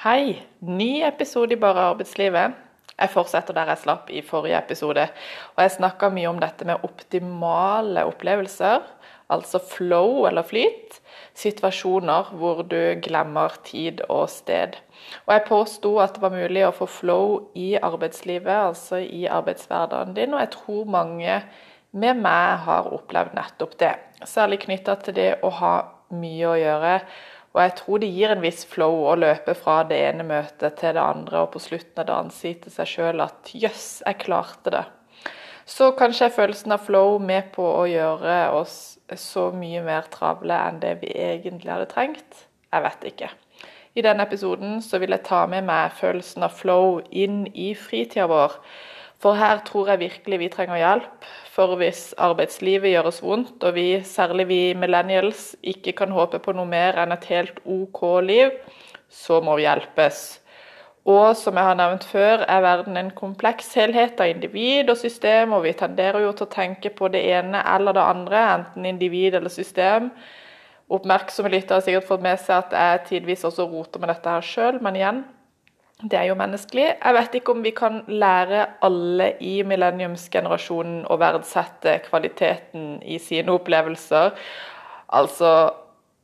Hei! Ny episode i Bare arbeidslivet. Jeg fortsetter der jeg slapp i forrige episode. Og jeg snakka mye om dette med optimale opplevelser, altså flow eller flyt. Situasjoner hvor du glemmer tid og sted. Og jeg påsto at det var mulig å få flow i arbeidslivet, altså i arbeidshverdagen din, og jeg tror mange med meg har opplevd nettopp det. Særlig knytta til det å ha mye å gjøre og jeg tror det gir en viss flow å løpe fra det ene møtet til det andre, og på slutten av dagen si til seg sjøl at jøss, jeg klarte det. Så kanskje er følelsen av flow med på å gjøre oss så mye mer travle enn det vi egentlig hadde trengt. Jeg vet ikke. I denne episoden så vil jeg ta med meg følelsen av flow inn i fritida vår. For her tror jeg virkelig vi trenger hjelp. For hvis arbeidslivet gjør oss vondt, og vi, særlig vi millennials, ikke kan håpe på noe mer enn et helt OK liv, så må vi hjelpes. Og som jeg har nevnt før, er verden en kompleks helhet av individ og system, og vi tenderer jo til å tenke på det ene eller det andre, enten individ eller system. Oppmerksomme lyttere har sikkert fått med seg at jeg tidvis også roter med dette her sjøl, men igjen, det er jo menneskelig. Jeg vet ikke om vi kan lære alle i millenniumsgenerasjonen å verdsette kvaliteten i sine opplevelser. Altså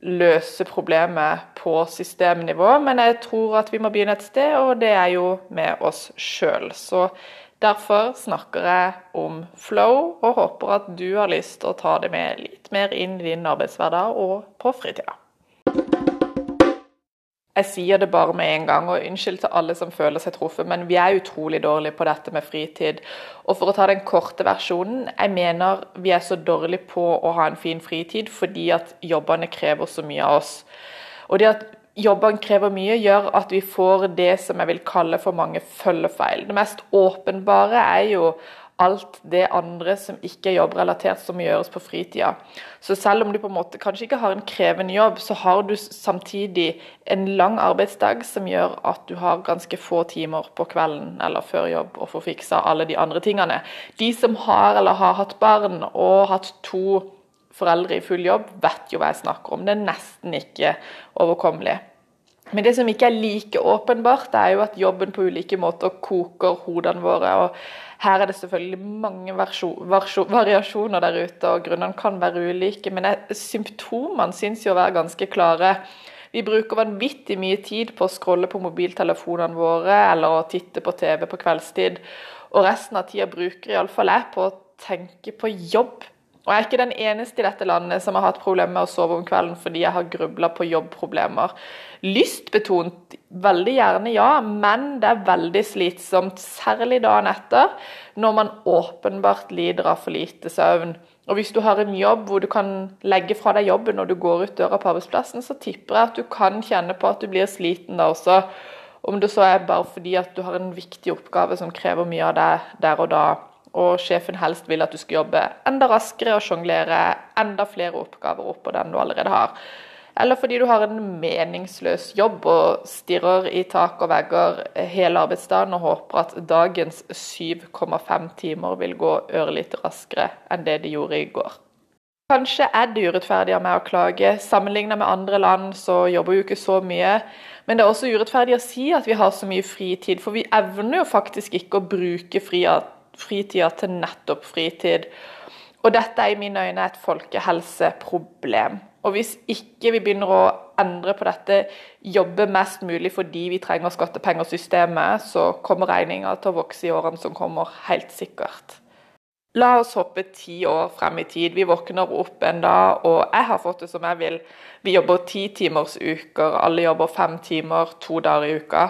løse problemet på systemnivå, men jeg tror at vi må begynne et sted, og det er jo med oss sjøl. Så derfor snakker jeg om flow, og håper at du har lyst til å ta det med litt mer inn i din arbeidshverdag og på fritida. Jeg sier det bare med en gang, og unnskyld til alle som føler seg truffet, men vi er utrolig dårlige på dette med fritid. Og for å ta den korte versjonen, jeg mener vi er så dårlige på å ha en fin fritid fordi at jobbene krever så mye av oss. Og det at jobbene krever mye, gjør at vi får det som jeg vil kalle for mange følgefeil. Det mest åpenbare er jo alt det andre som ikke er jobbrelatert, som gjøres på fritida. Så selv om du på en måte kanskje ikke har en krevende jobb, så har du samtidig en lang arbeidsdag som gjør at du har ganske få timer på kvelden eller før jobb å få fiksa alle de andre tingene. De som har eller har hatt barn og hatt to foreldre i full jobb, vet jo hva jeg snakker om. Det er nesten ikke overkommelig. Men det som ikke er like åpenbart, er jo at jobben på ulike måter koker hodene våre. og Her er det selvfølgelig mange variasjoner der ute, og grunnene kan være ulike. Men symptomene syns jo å være ganske klare. Vi bruker vanvittig mye tid på å scrolle på mobiltelefonene våre eller å titte på TV på kveldstid. Og resten av tida bruker iallfall jeg på å tenke på jobb og jeg er ikke den eneste i dette landet som har hatt problemer med å sove om kvelden fordi jeg har grubla på jobbproblemer. Lystbetont veldig gjerne, ja, men det er veldig slitsomt, særlig dagen etter, når man åpenbart lider av for lite søvn. Og hvis du har en jobb hvor du kan legge fra deg jobben når du går ut døra på arbeidsplassen, så tipper jeg at du kan kjenne på at du blir sliten da også. Om det så er bare fordi at du har en viktig oppgave som krever mye av deg der og da og sjefen helst vil at du skal jobbe enda raskere og sjonglere enda flere oppgaver oppå den du allerede har. Eller fordi du har en meningsløs jobb og stirrer i tak og vegger hele arbeidsdagen og håper at dagens 7,5 timer vil gå ørlite raskere enn det de gjorde i går. Kanskje er det urettferdig av meg å klage. Sammenlignet med andre land så jobber vi jo ikke så mye. Men det er også urettferdig å si at vi har så mye fritid, for vi evner jo faktisk ikke å bruke fritida fritida til nettopp fritid. Og dette er i mine øyne et folkehelseproblem. Og hvis ikke vi begynner å endre på dette, jobbe mest mulig fordi vi trenger skattepengesystemet, så kommer regninga til å vokse i årene som kommer, helt sikkert. La oss hoppe ti år frem i tid. Vi våkner opp en dag, og jeg har fått det som jeg vil. Vi jobber ti timers uker, alle jobber fem timer to dager i uka.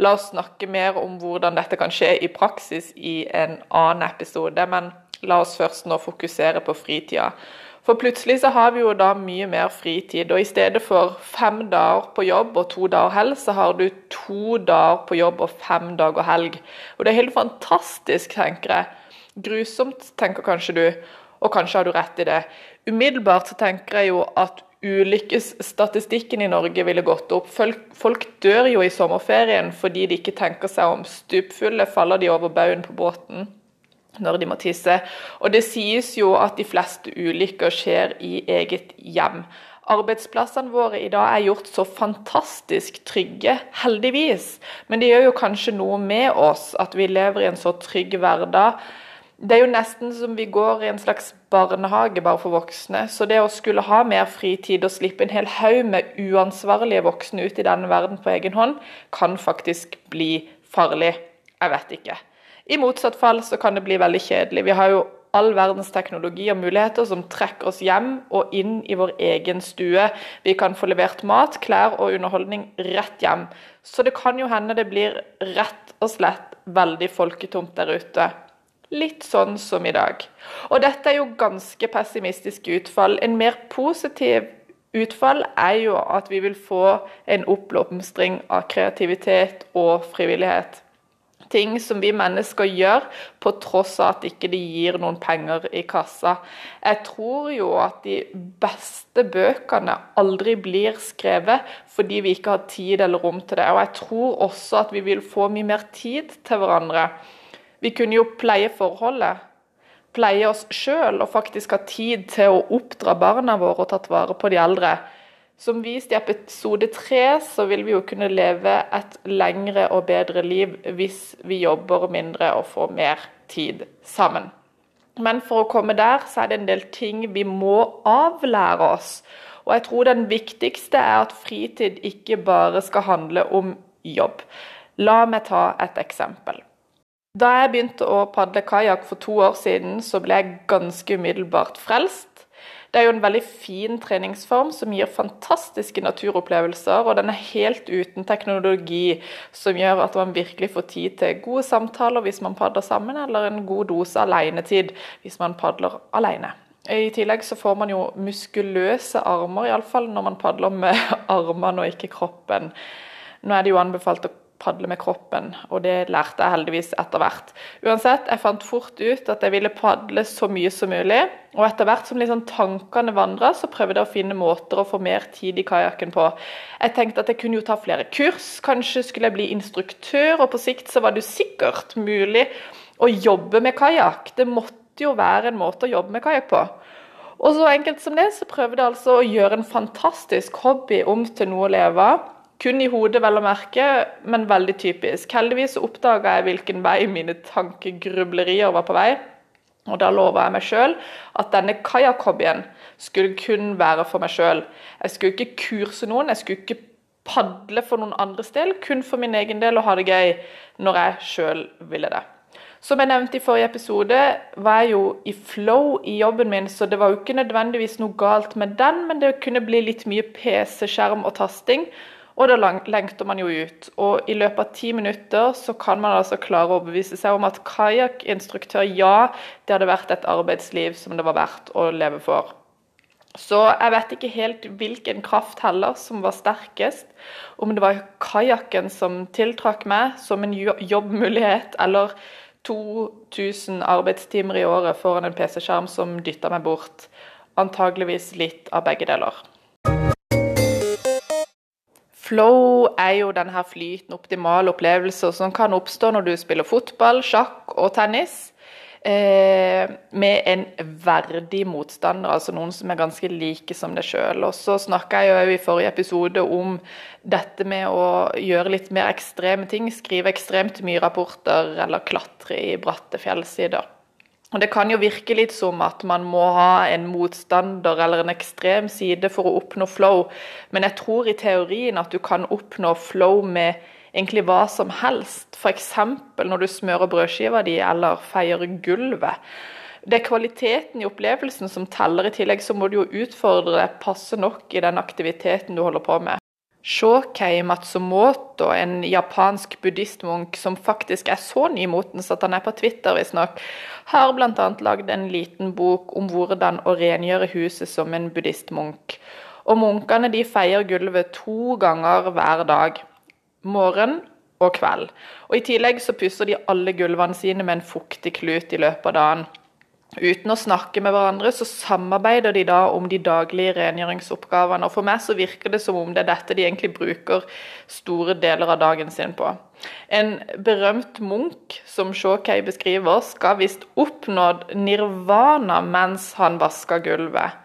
La oss snakke mer om hvordan dette kan skje i praksis i en annen episode, men la oss først nå fokusere på fritida. For plutselig så har vi jo da mye mer fritid, og i stedet for fem dager på jobb og to dager helg, så har du to dager på jobb og fem dager helg. Og det er helt fantastisk, tenker jeg. Grusomt, tenker kanskje du, og kanskje har du rett i det. Umiddelbart så tenker jeg jo at ulykkesstatistikken i Norge ville gått opp. Folk, dør jo i sommerferien fordi de ikke tenker seg om. Stupfulle faller de over baugen på båten. når de må tisse. Og det sies jo at de fleste ulykker skjer i eget hjem. Arbeidsplassene våre i dag er gjort så fantastisk trygge, heldigvis. Men det gjør jo kanskje noe med oss at vi lever i en så trygg hverdag. Det er jo nesten som vi går i en slags barnehage bare for voksne. Så det å skulle ha mer fritid og slippe en hel haug med uansvarlige voksne ut i denne verden på egen hånd, kan faktisk bli farlig. Jeg vet ikke. I motsatt fall så kan det bli veldig kjedelig. Vi har jo all verdens teknologi og muligheter som trekker oss hjem og inn i vår egen stue. Vi kan få levert mat, klær og underholdning rett hjem. Så det kan jo hende det blir rett og slett veldig folketomt der ute. Litt sånn som i dag. Og dette er jo ganske pessimistiske utfall. En mer positiv utfall er jo at vi vil få en oppblomstring av kreativitet og frivillighet ting som vi mennesker gjør, på tross av at ikke de gir noen penger i kassa. Jeg tror jo at de beste bøkene aldri blir skrevet fordi vi ikke har tid eller rom til det. Og jeg tror også at vi vil få mye mer tid til hverandre. Vi kunne jo pleie forholdet. Pleie oss sjøl og faktisk ha tid til å oppdra barna våre og tatt vare på de eldre. Som vist i episode tre, så vil vi jo kunne leve et lengre og bedre liv hvis vi jobber mindre og får mer tid sammen. Men for å komme der, så er det en del ting vi må avlære oss. Og jeg tror den viktigste er at fritid ikke bare skal handle om jobb. La meg ta et eksempel. Da jeg begynte å padle kajakk for to år siden, så ble jeg ganske umiddelbart frelst. Det er jo en veldig fin treningsform som gir fantastiske naturopplevelser, og den er helt uten teknologi som gjør at man virkelig får tid til gode samtaler hvis man padler sammen, eller en god dose alenetid hvis man padler alene. I tillegg så får man jo muskuløse armer, iallfall når man padler med armene og ikke kroppen. Nå er det jo anbefalt å padle med kroppen, og det lærte jeg heldigvis etter hvert. Uansett, jeg fant fort ut at jeg ville padle så mye som mulig, og etter hvert som liksom tankene vandra, så prøvde jeg å finne måter å få mer tid i kajakken på. Jeg tenkte at jeg kunne jo ta flere kurs, kanskje skulle jeg bli instruktør, og på sikt så var det jo sikkert mulig å jobbe med kajakk. Det måtte jo være en måte å jobbe med kajakk på. Og så enkelt som det, så prøvde jeg altså å gjøre en fantastisk hobby om til noe å leve av. Kun i hodet, vel å merke, men veldig typisk. Heldigvis oppdaga jeg hvilken vei mine tankegrublerier var på vei. Og da lova jeg meg sjøl at denne kajakkhobbyen skulle kun være for meg sjøl. Jeg skulle ikke kurse noen, jeg skulle ikke padle for noen andres del, kun for min egen del og ha det gøy når jeg sjøl ville det. Som jeg nevnte i forrige episode, var jeg jo i flow i jobben min, så det var jo ikke nødvendigvis noe galt med den, men det kunne bli litt mye PC-skjerm og tasting. Og da lengter man jo ut. Og i løpet av ti minutter så kan man altså klare å overbevise seg om at kajakkinstruktør, ja, det hadde vært et arbeidsliv som det var verdt å leve for. Så jeg vet ikke helt hvilken kraft heller som var sterkest. Om det var kajakken som tiltrakk meg som en jobbmulighet, eller 2000 arbeidstimer i året foran en PC-skjerm som dytta meg bort. Antageligvis litt av begge deler. Flow er jo denne flytende, optimale opplevelser som kan oppstå når du spiller fotball, sjakk og tennis. Eh, med en verdig motstander, altså noen som er ganske like som deg sjøl. Og så snakka jeg jo i forrige episode om dette med å gjøre litt mer ekstreme ting. Skrive ekstremt mye rapporter eller klatre i bratte fjellsider. Og Det kan jo virke litt som at man må ha en motstander eller en ekstrem side for å oppnå flow, men jeg tror i teorien at du kan oppnå flow med egentlig hva som helst. F.eks. når du smører brødskiva di eller feier gulvet. Det er kvaliteten i opplevelsen som teller. I tillegg så må du jo utfordre deg passe nok i den aktiviteten du holder på med. Shokei Matsumoto, en japansk buddhistmunk som faktisk er så nymotens at han er på Twitter, visstnok, har bl.a. lagd en liten bok om hvordan å rengjøre huset som en buddhistmunk. Og munkene de feier gulvet to ganger hver dag. Morgen og kveld. Og I tillegg så pusser de alle gulvene sine med en fuktig klut i løpet av dagen. Uten å snakke med hverandre, så samarbeider de da om de daglige rengjøringsoppgavene. Og For meg så virker det som om det er dette de egentlig bruker store deler av dagen sin på. En berømt munk, som Shawkey beskriver, skal visst oppnådd nirvana mens han vasker gulvet.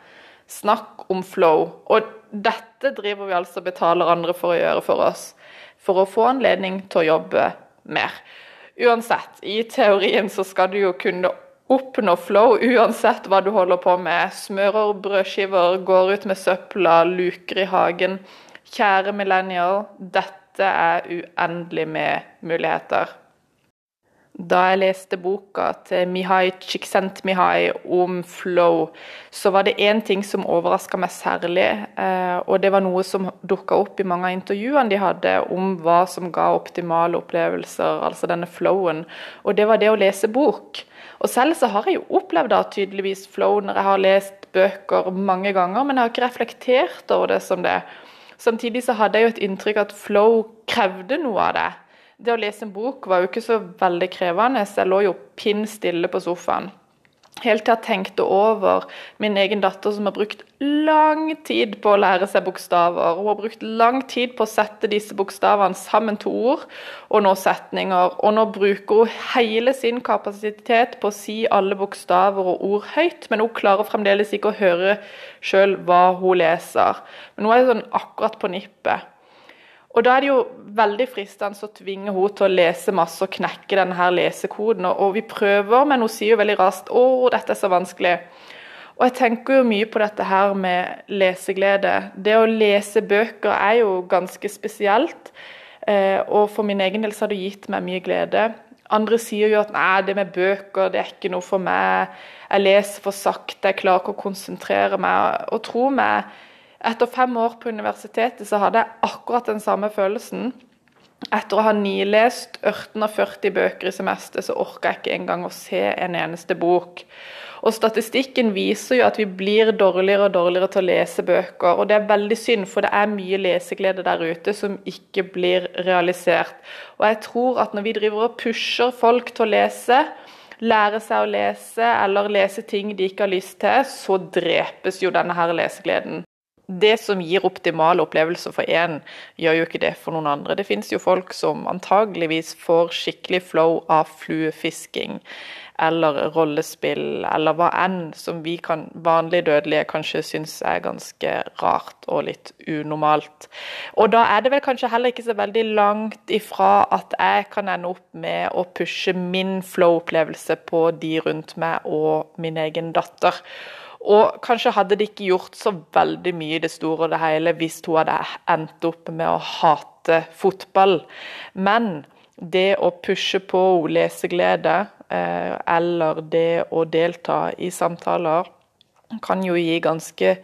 Snakk om flow. Og dette driver vi altså betaler andre for å gjøre for oss. For å få anledning til å jobbe mer. Uansett, i teorien så skal du jo kunne oppnå flow uansett hva du holder på med. Smører brødskiver, går ut med søpla, luker i hagen. Kjære millennial, dette er uendelig med muligheter. Da jeg leste boka til Mihai Csikszentmihalyi om flow, så var det én ting som overraska meg særlig. Eh, og det var noe som dukka opp i mange av intervjuene de hadde om hva som ga optimale opplevelser, altså denne flowen. Og det var det å lese bok. Og selv så har jeg jo opplevd da tydeligvis flow når jeg har lest bøker mange ganger, men jeg har ikke reflektert over det som det. Samtidig så hadde jeg jo et inntrykk at flow krevde noe av det. Det å lese en bok var jo ikke så veldig krevende, så jeg lå jo pinn stille på sofaen. Helt til jeg tenkte over min egen datter som har brukt lang tid på å lære seg bokstaver. Hun har brukt lang tid på å sette disse bokstavene sammen til ord, og nå setninger. Og nå bruker hun hele sin kapasitet på å si alle bokstaver og ord høyt, men hun klarer fremdeles ikke å høre sjøl hva hun leser. Men hun er sånn akkurat på nippet. Og da er det jo veldig fristende å tvinge henne til å lese masse og knekke denne her lesekoden. Og vi prøver, men hun sier jo veldig raskt 'Å, dette er så vanskelig'. Og jeg tenker jo mye på dette her med leseglede. Det å lese bøker er jo ganske spesielt. Eh, og for min egen del så har det gitt meg mye glede. Andre sier jo at nei, det med bøker det er ikke noe for meg. Jeg leser for sakte, jeg klarer ikke å konsentrere meg. Og tro meg, etter fem år på universitetet så hadde jeg akkurat den samme følelsen. Etter å ha nilest 40 bøker i semester, så orka jeg ikke engang å se en eneste bok. Og Statistikken viser jo at vi blir dårligere og dårligere til å lese bøker. Og det er veldig synd, for det er mye leseglede der ute som ikke blir realisert. Og jeg tror at når vi driver og pusher folk til å lese, lære seg å lese eller lese ting de ikke har lyst til, så drepes jo denne her lesegleden det som gir optimale opplevelser for én, gjør jo ikke det for noen andre. Det finnes jo folk som antageligvis får skikkelig flow av fluefisking eller rollespill eller hva enn som vi kan, vanlige dødelige kanskje syns er ganske rart og litt unormalt. Og da er det vel kanskje heller ikke så veldig langt ifra at jeg kan ende opp med å pushe min flow-opplevelse på de rundt meg og min egen datter. Og kanskje hadde det ikke gjort så veldig mye i det store og det hele hvis hun hadde endt opp med å hate fotball. Men det å pushe på leseglede, eh, eller det å delta i samtaler, kan jo gi ganske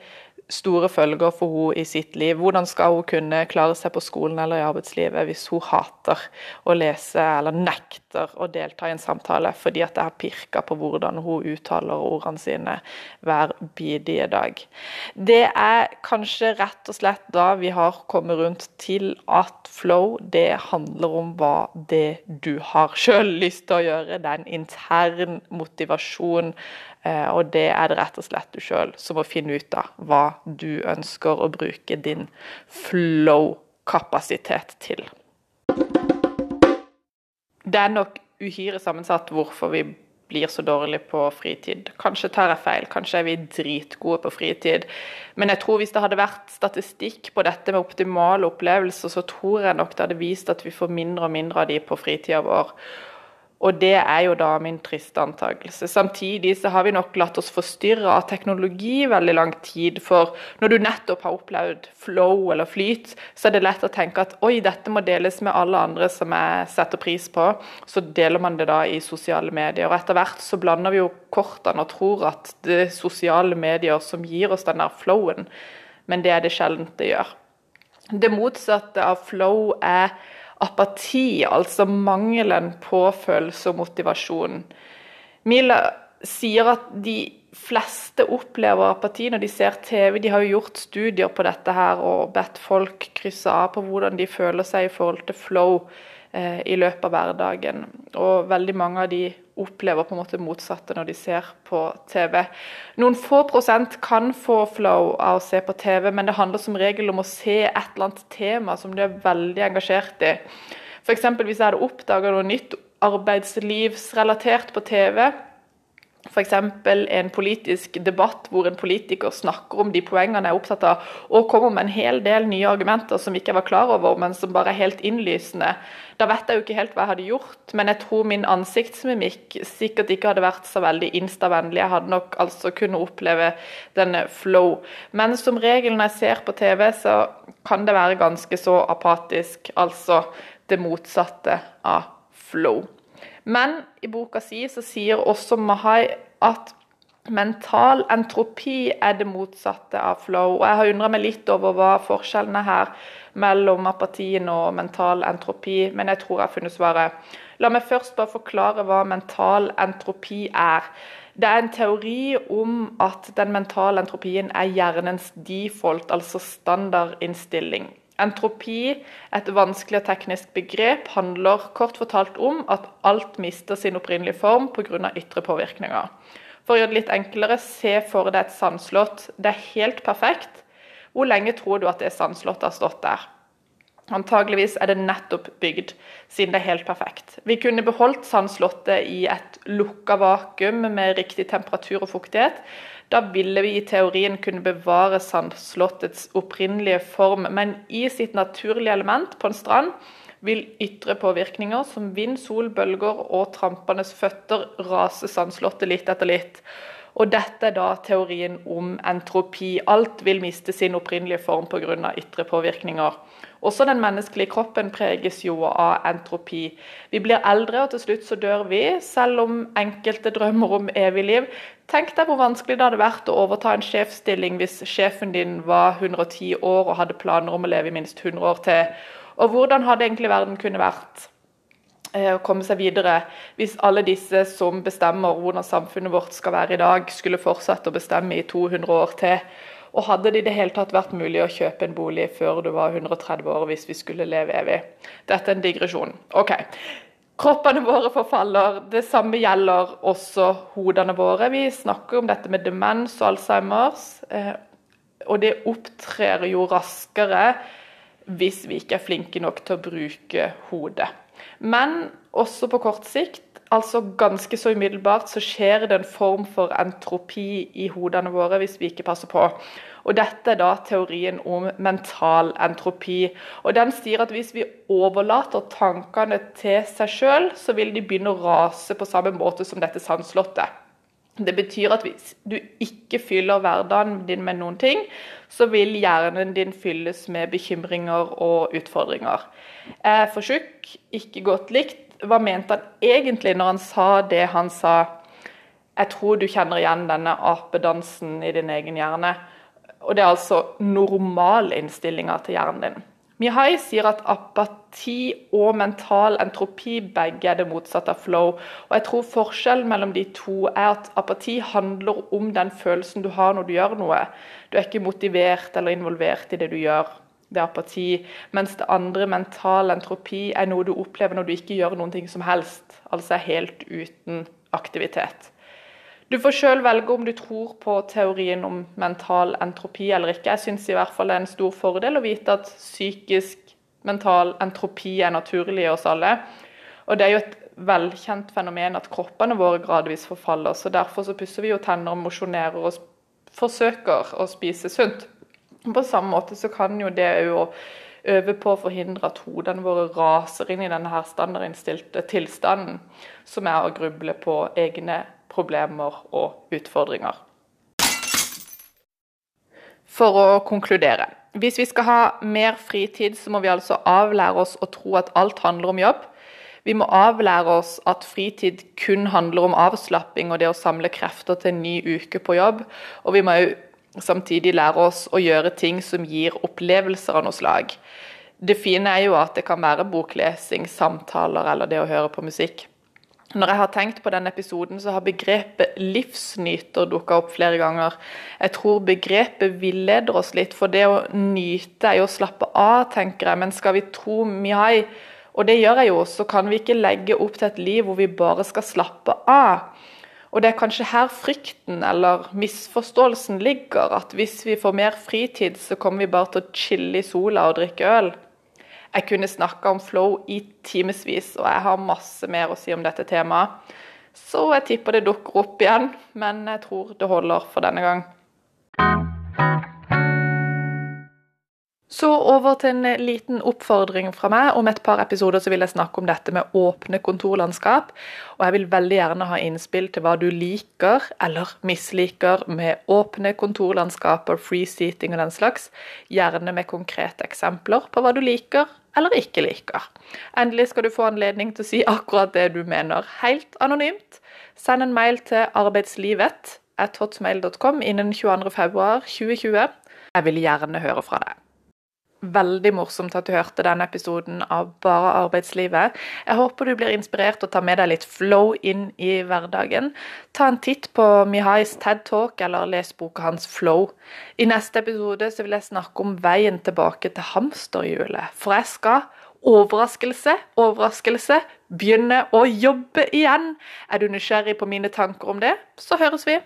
store følger for henne i sitt liv. Hvordan skal hun kunne klare seg på skolen eller i arbeidslivet hvis hun hater å lese eller nekter å delta i en samtale fordi at det har pirka på hvordan hun uttaler ordene sine hver bidige dag. Det er kanskje rett og slett da vi har kommet rundt til at flow, det handler om hva det du har sjøl lyst til å gjøre. Det er en intern motivasjon og det er det rett og slett du sjøl som må finne ut av hva du ønsker å bruke din flow-kapasitet til. Det er nok uhyre sammensatt hvorfor vi blir så dårlige på fritid. Kanskje tar jeg feil, kanskje er vi dritgode på fritid. Men jeg tror hvis det hadde vært statistikk på dette med optimale opplevelser, så tror jeg nok det hadde vist at vi får mindre og mindre av de på fritida vår. Og det er jo da min triste antakelse. Samtidig så har vi nok latt oss forstyrre av teknologi veldig lang tid. For når du nettopp har opplevd flow eller flyt, så er det lett å tenke at oi, dette må deles med alle andre som jeg setter pris på. Så deler man det da i sosiale medier. Og etter hvert så blander vi jo kortene og tror at det er sosiale medier som gir oss den der flowen, men det er det sjelden det gjør. Det motsatte av flow er apati, altså mangelen på følelse og motivasjon. Mila sier at de fleste opplever apati når de ser TV. De har jo gjort studier på dette her og bedt folk krysse av på hvordan de føler seg i forhold til flow i løpet av hverdagen. Og veldig mange av de opplever på en måte motsatte når de ser på TV. Noen få prosent kan få flow av å se på TV, men det handler som regel om å se et eller annet tema som du er veldig engasjert i. F.eks. hvis jeg hadde oppdaga noe nytt arbeidslivsrelatert på TV, f.eks. en politisk debatt hvor en politiker snakker om de poengene jeg er opptatt av, og kommer med en hel del nye argumenter som ikke jeg var klar over, men som bare er helt innlysende. Da vet jeg jo ikke helt hva jeg hadde gjort, men jeg tror min ansiktsmimikk sikkert ikke hadde vært så veldig instavennlig. Jeg hadde nok altså kunnet oppleve denne flow. Men som regel når jeg ser på TV, så kan det være ganske så apatisk. Altså det motsatte av flow. Men i boka si så sier også Mahai at mental entropi er det motsatte av flow. Og jeg har undra meg litt over hva forskjellene her mellom apatien og mental entropi, men jeg tror jeg har funnet svaret. La meg først bare forklare hva mental entropi er. Det er en teori om at den mentale entropien er hjernens default, altså standardinnstilling. Entropi, et vanskelig og teknisk begrep, handler kort fortalt om at alt mister sin opprinnelige form pga. ytre påvirkninger. For å gjøre det litt enklere, se for deg et sandslott. Det er helt perfekt. Hvor lenge tror du at det sandslottet har stått der? Antageligvis er det nettopp bygd, siden det er helt perfekt. Vi kunne beholdt sandslottet i et lukka vakuum med riktig temperatur og fuktighet. Da ville vi i teorien kunne bevare sandslottets opprinnelige form, men i sitt naturlige element på en strand vil ytre påvirkninger som vind, sol, bølger og trampende føtter rase sandslottet litt etter litt. Og dette er da teorien om entropi. Alt vil miste sin opprinnelige form pga. ytre påvirkninger. Også den menneskelige kroppen preges jo av entropi. Vi blir eldre, og til slutt så dør vi, selv om enkelte drømmer om evig liv. Tenk deg hvor vanskelig det hadde vært å overta en sjefsstilling hvis sjefen din var 110 år og hadde planer om å leve i minst 100 år til. Og hvordan hadde egentlig verden kunne vært? Eh, å komme seg videre hvis alle disse som bestemmer hvordan samfunnet vårt skal være i dag, skulle fortsette å bestemme i 200 år til. Og hadde det i det hele tatt vært mulig å kjøpe en bolig før du var 130 år hvis vi skulle leve evig? Dette er en digresjon. Ok. Kroppene våre forfaller. Det samme gjelder også hodene våre. Vi snakker om dette med demens og Alzheimers, eh, og det opptrer jo raskere hvis vi ikke er flinke nok til å bruke hodet. Men også på kort sikt altså ganske så umiddelbart så skjer det en form for entropi i hodene våre hvis vi ikke passer på. Og Dette er da teorien om mental entropi. Og Den sier at hvis vi overlater tankene til seg sjøl, så vil de begynne å rase på samme måte som dette sandslottet. Det betyr at hvis du ikke fyller hverdagen din med noen ting, så vil hjernen din fylles med bekymringer og utfordringer. Er for tjukk, ikke godt likt, hva mente han egentlig når han sa det han sa? Jeg tror du kjenner igjen denne apedansen i din egen hjerne. Og det er altså normalinnstillinga til hjernen din. Mihai sier at apati og mental entropi begge er det motsatte av flow. Og jeg tror forskjellen mellom de to er at apati handler om den følelsen du har når du gjør noe. Du er ikke motivert eller involvert i det du gjør det er apati. Mens det andre, mental entropi, er noe du opplever når du ikke gjør noen ting som helst. Altså er helt uten aktivitet. Du får sjøl velge om du tror på teorien om mental entropi eller ikke. Jeg syns i hvert fall det er en stor fordel å vite at psykisk mental entropi er naturlig i oss alle. Og det er jo et velkjent fenomen at kroppene våre gradvis forfaller. så Derfor så pusser vi jo tenner, og mosjonerer og forsøker å spise sunt. På samme måte så kan jo det å øve på å forhindre at hodene våre raser inn i denne her standardinnstilte tilstanden, som er å gruble på egne problemer og utfordringer. For å konkludere. Hvis vi skal ha mer fritid, så må vi altså avlære oss å tro at alt handler om jobb. Vi må avlære oss at fritid kun handler om avslapping og det å samle krefter til en ny uke på jobb. Og vi må samtidig lære oss å gjøre ting som gir opplevelser av noe slag. Det fine er jo at det kan være boklesing, samtaler eller det å høre på musikk. Når jeg har tenkt på denne episoden, så har begrepet 'livsnyter' dukka opp flere ganger. Jeg tror begrepet villeder oss litt, for det å nyte er jo å slappe av, tenker jeg. Men skal vi tro Mihai Og det gjør jeg jo, så kan vi ikke legge opp til et liv hvor vi bare skal slappe av. Og det er kanskje her frykten eller misforståelsen ligger, at hvis vi får mer fritid, så kommer vi bare til å chille i sola og drikke øl. Jeg kunne snakka om flow i timevis, og jeg har masse mer å si om dette temaet. Så jeg tipper det dukker opp igjen, men jeg tror det holder for denne gang. Så over til en liten oppfordring fra meg. Om et par episoder så vil jeg snakke om dette med åpne kontorlandskap. Og jeg vil veldig gjerne ha innspill til hva du liker eller misliker med åpne kontorlandskaper, free seating og den slags. Gjerne med konkrete eksempler på hva du liker eller ikke liker. Endelig skal du få anledning til å si akkurat det du mener, helt anonymt. Send en mail til arbeidslivet at hotmail.com innen 22.2.2020. Jeg vil gjerne høre fra deg. Veldig morsomt at du hørte denne episoden av Bare arbeidslivet. Jeg håper du blir inspirert og tar med deg litt flow inn i hverdagen. Ta en titt på Mihais TED Talk eller les boka hans Flow. I neste episode så vil jeg snakke om veien tilbake til hamsterhjulet. For jeg skal overraskelse, overraskelse, begynne å jobbe igjen. Er du nysgjerrig på mine tanker om det, så høres vi.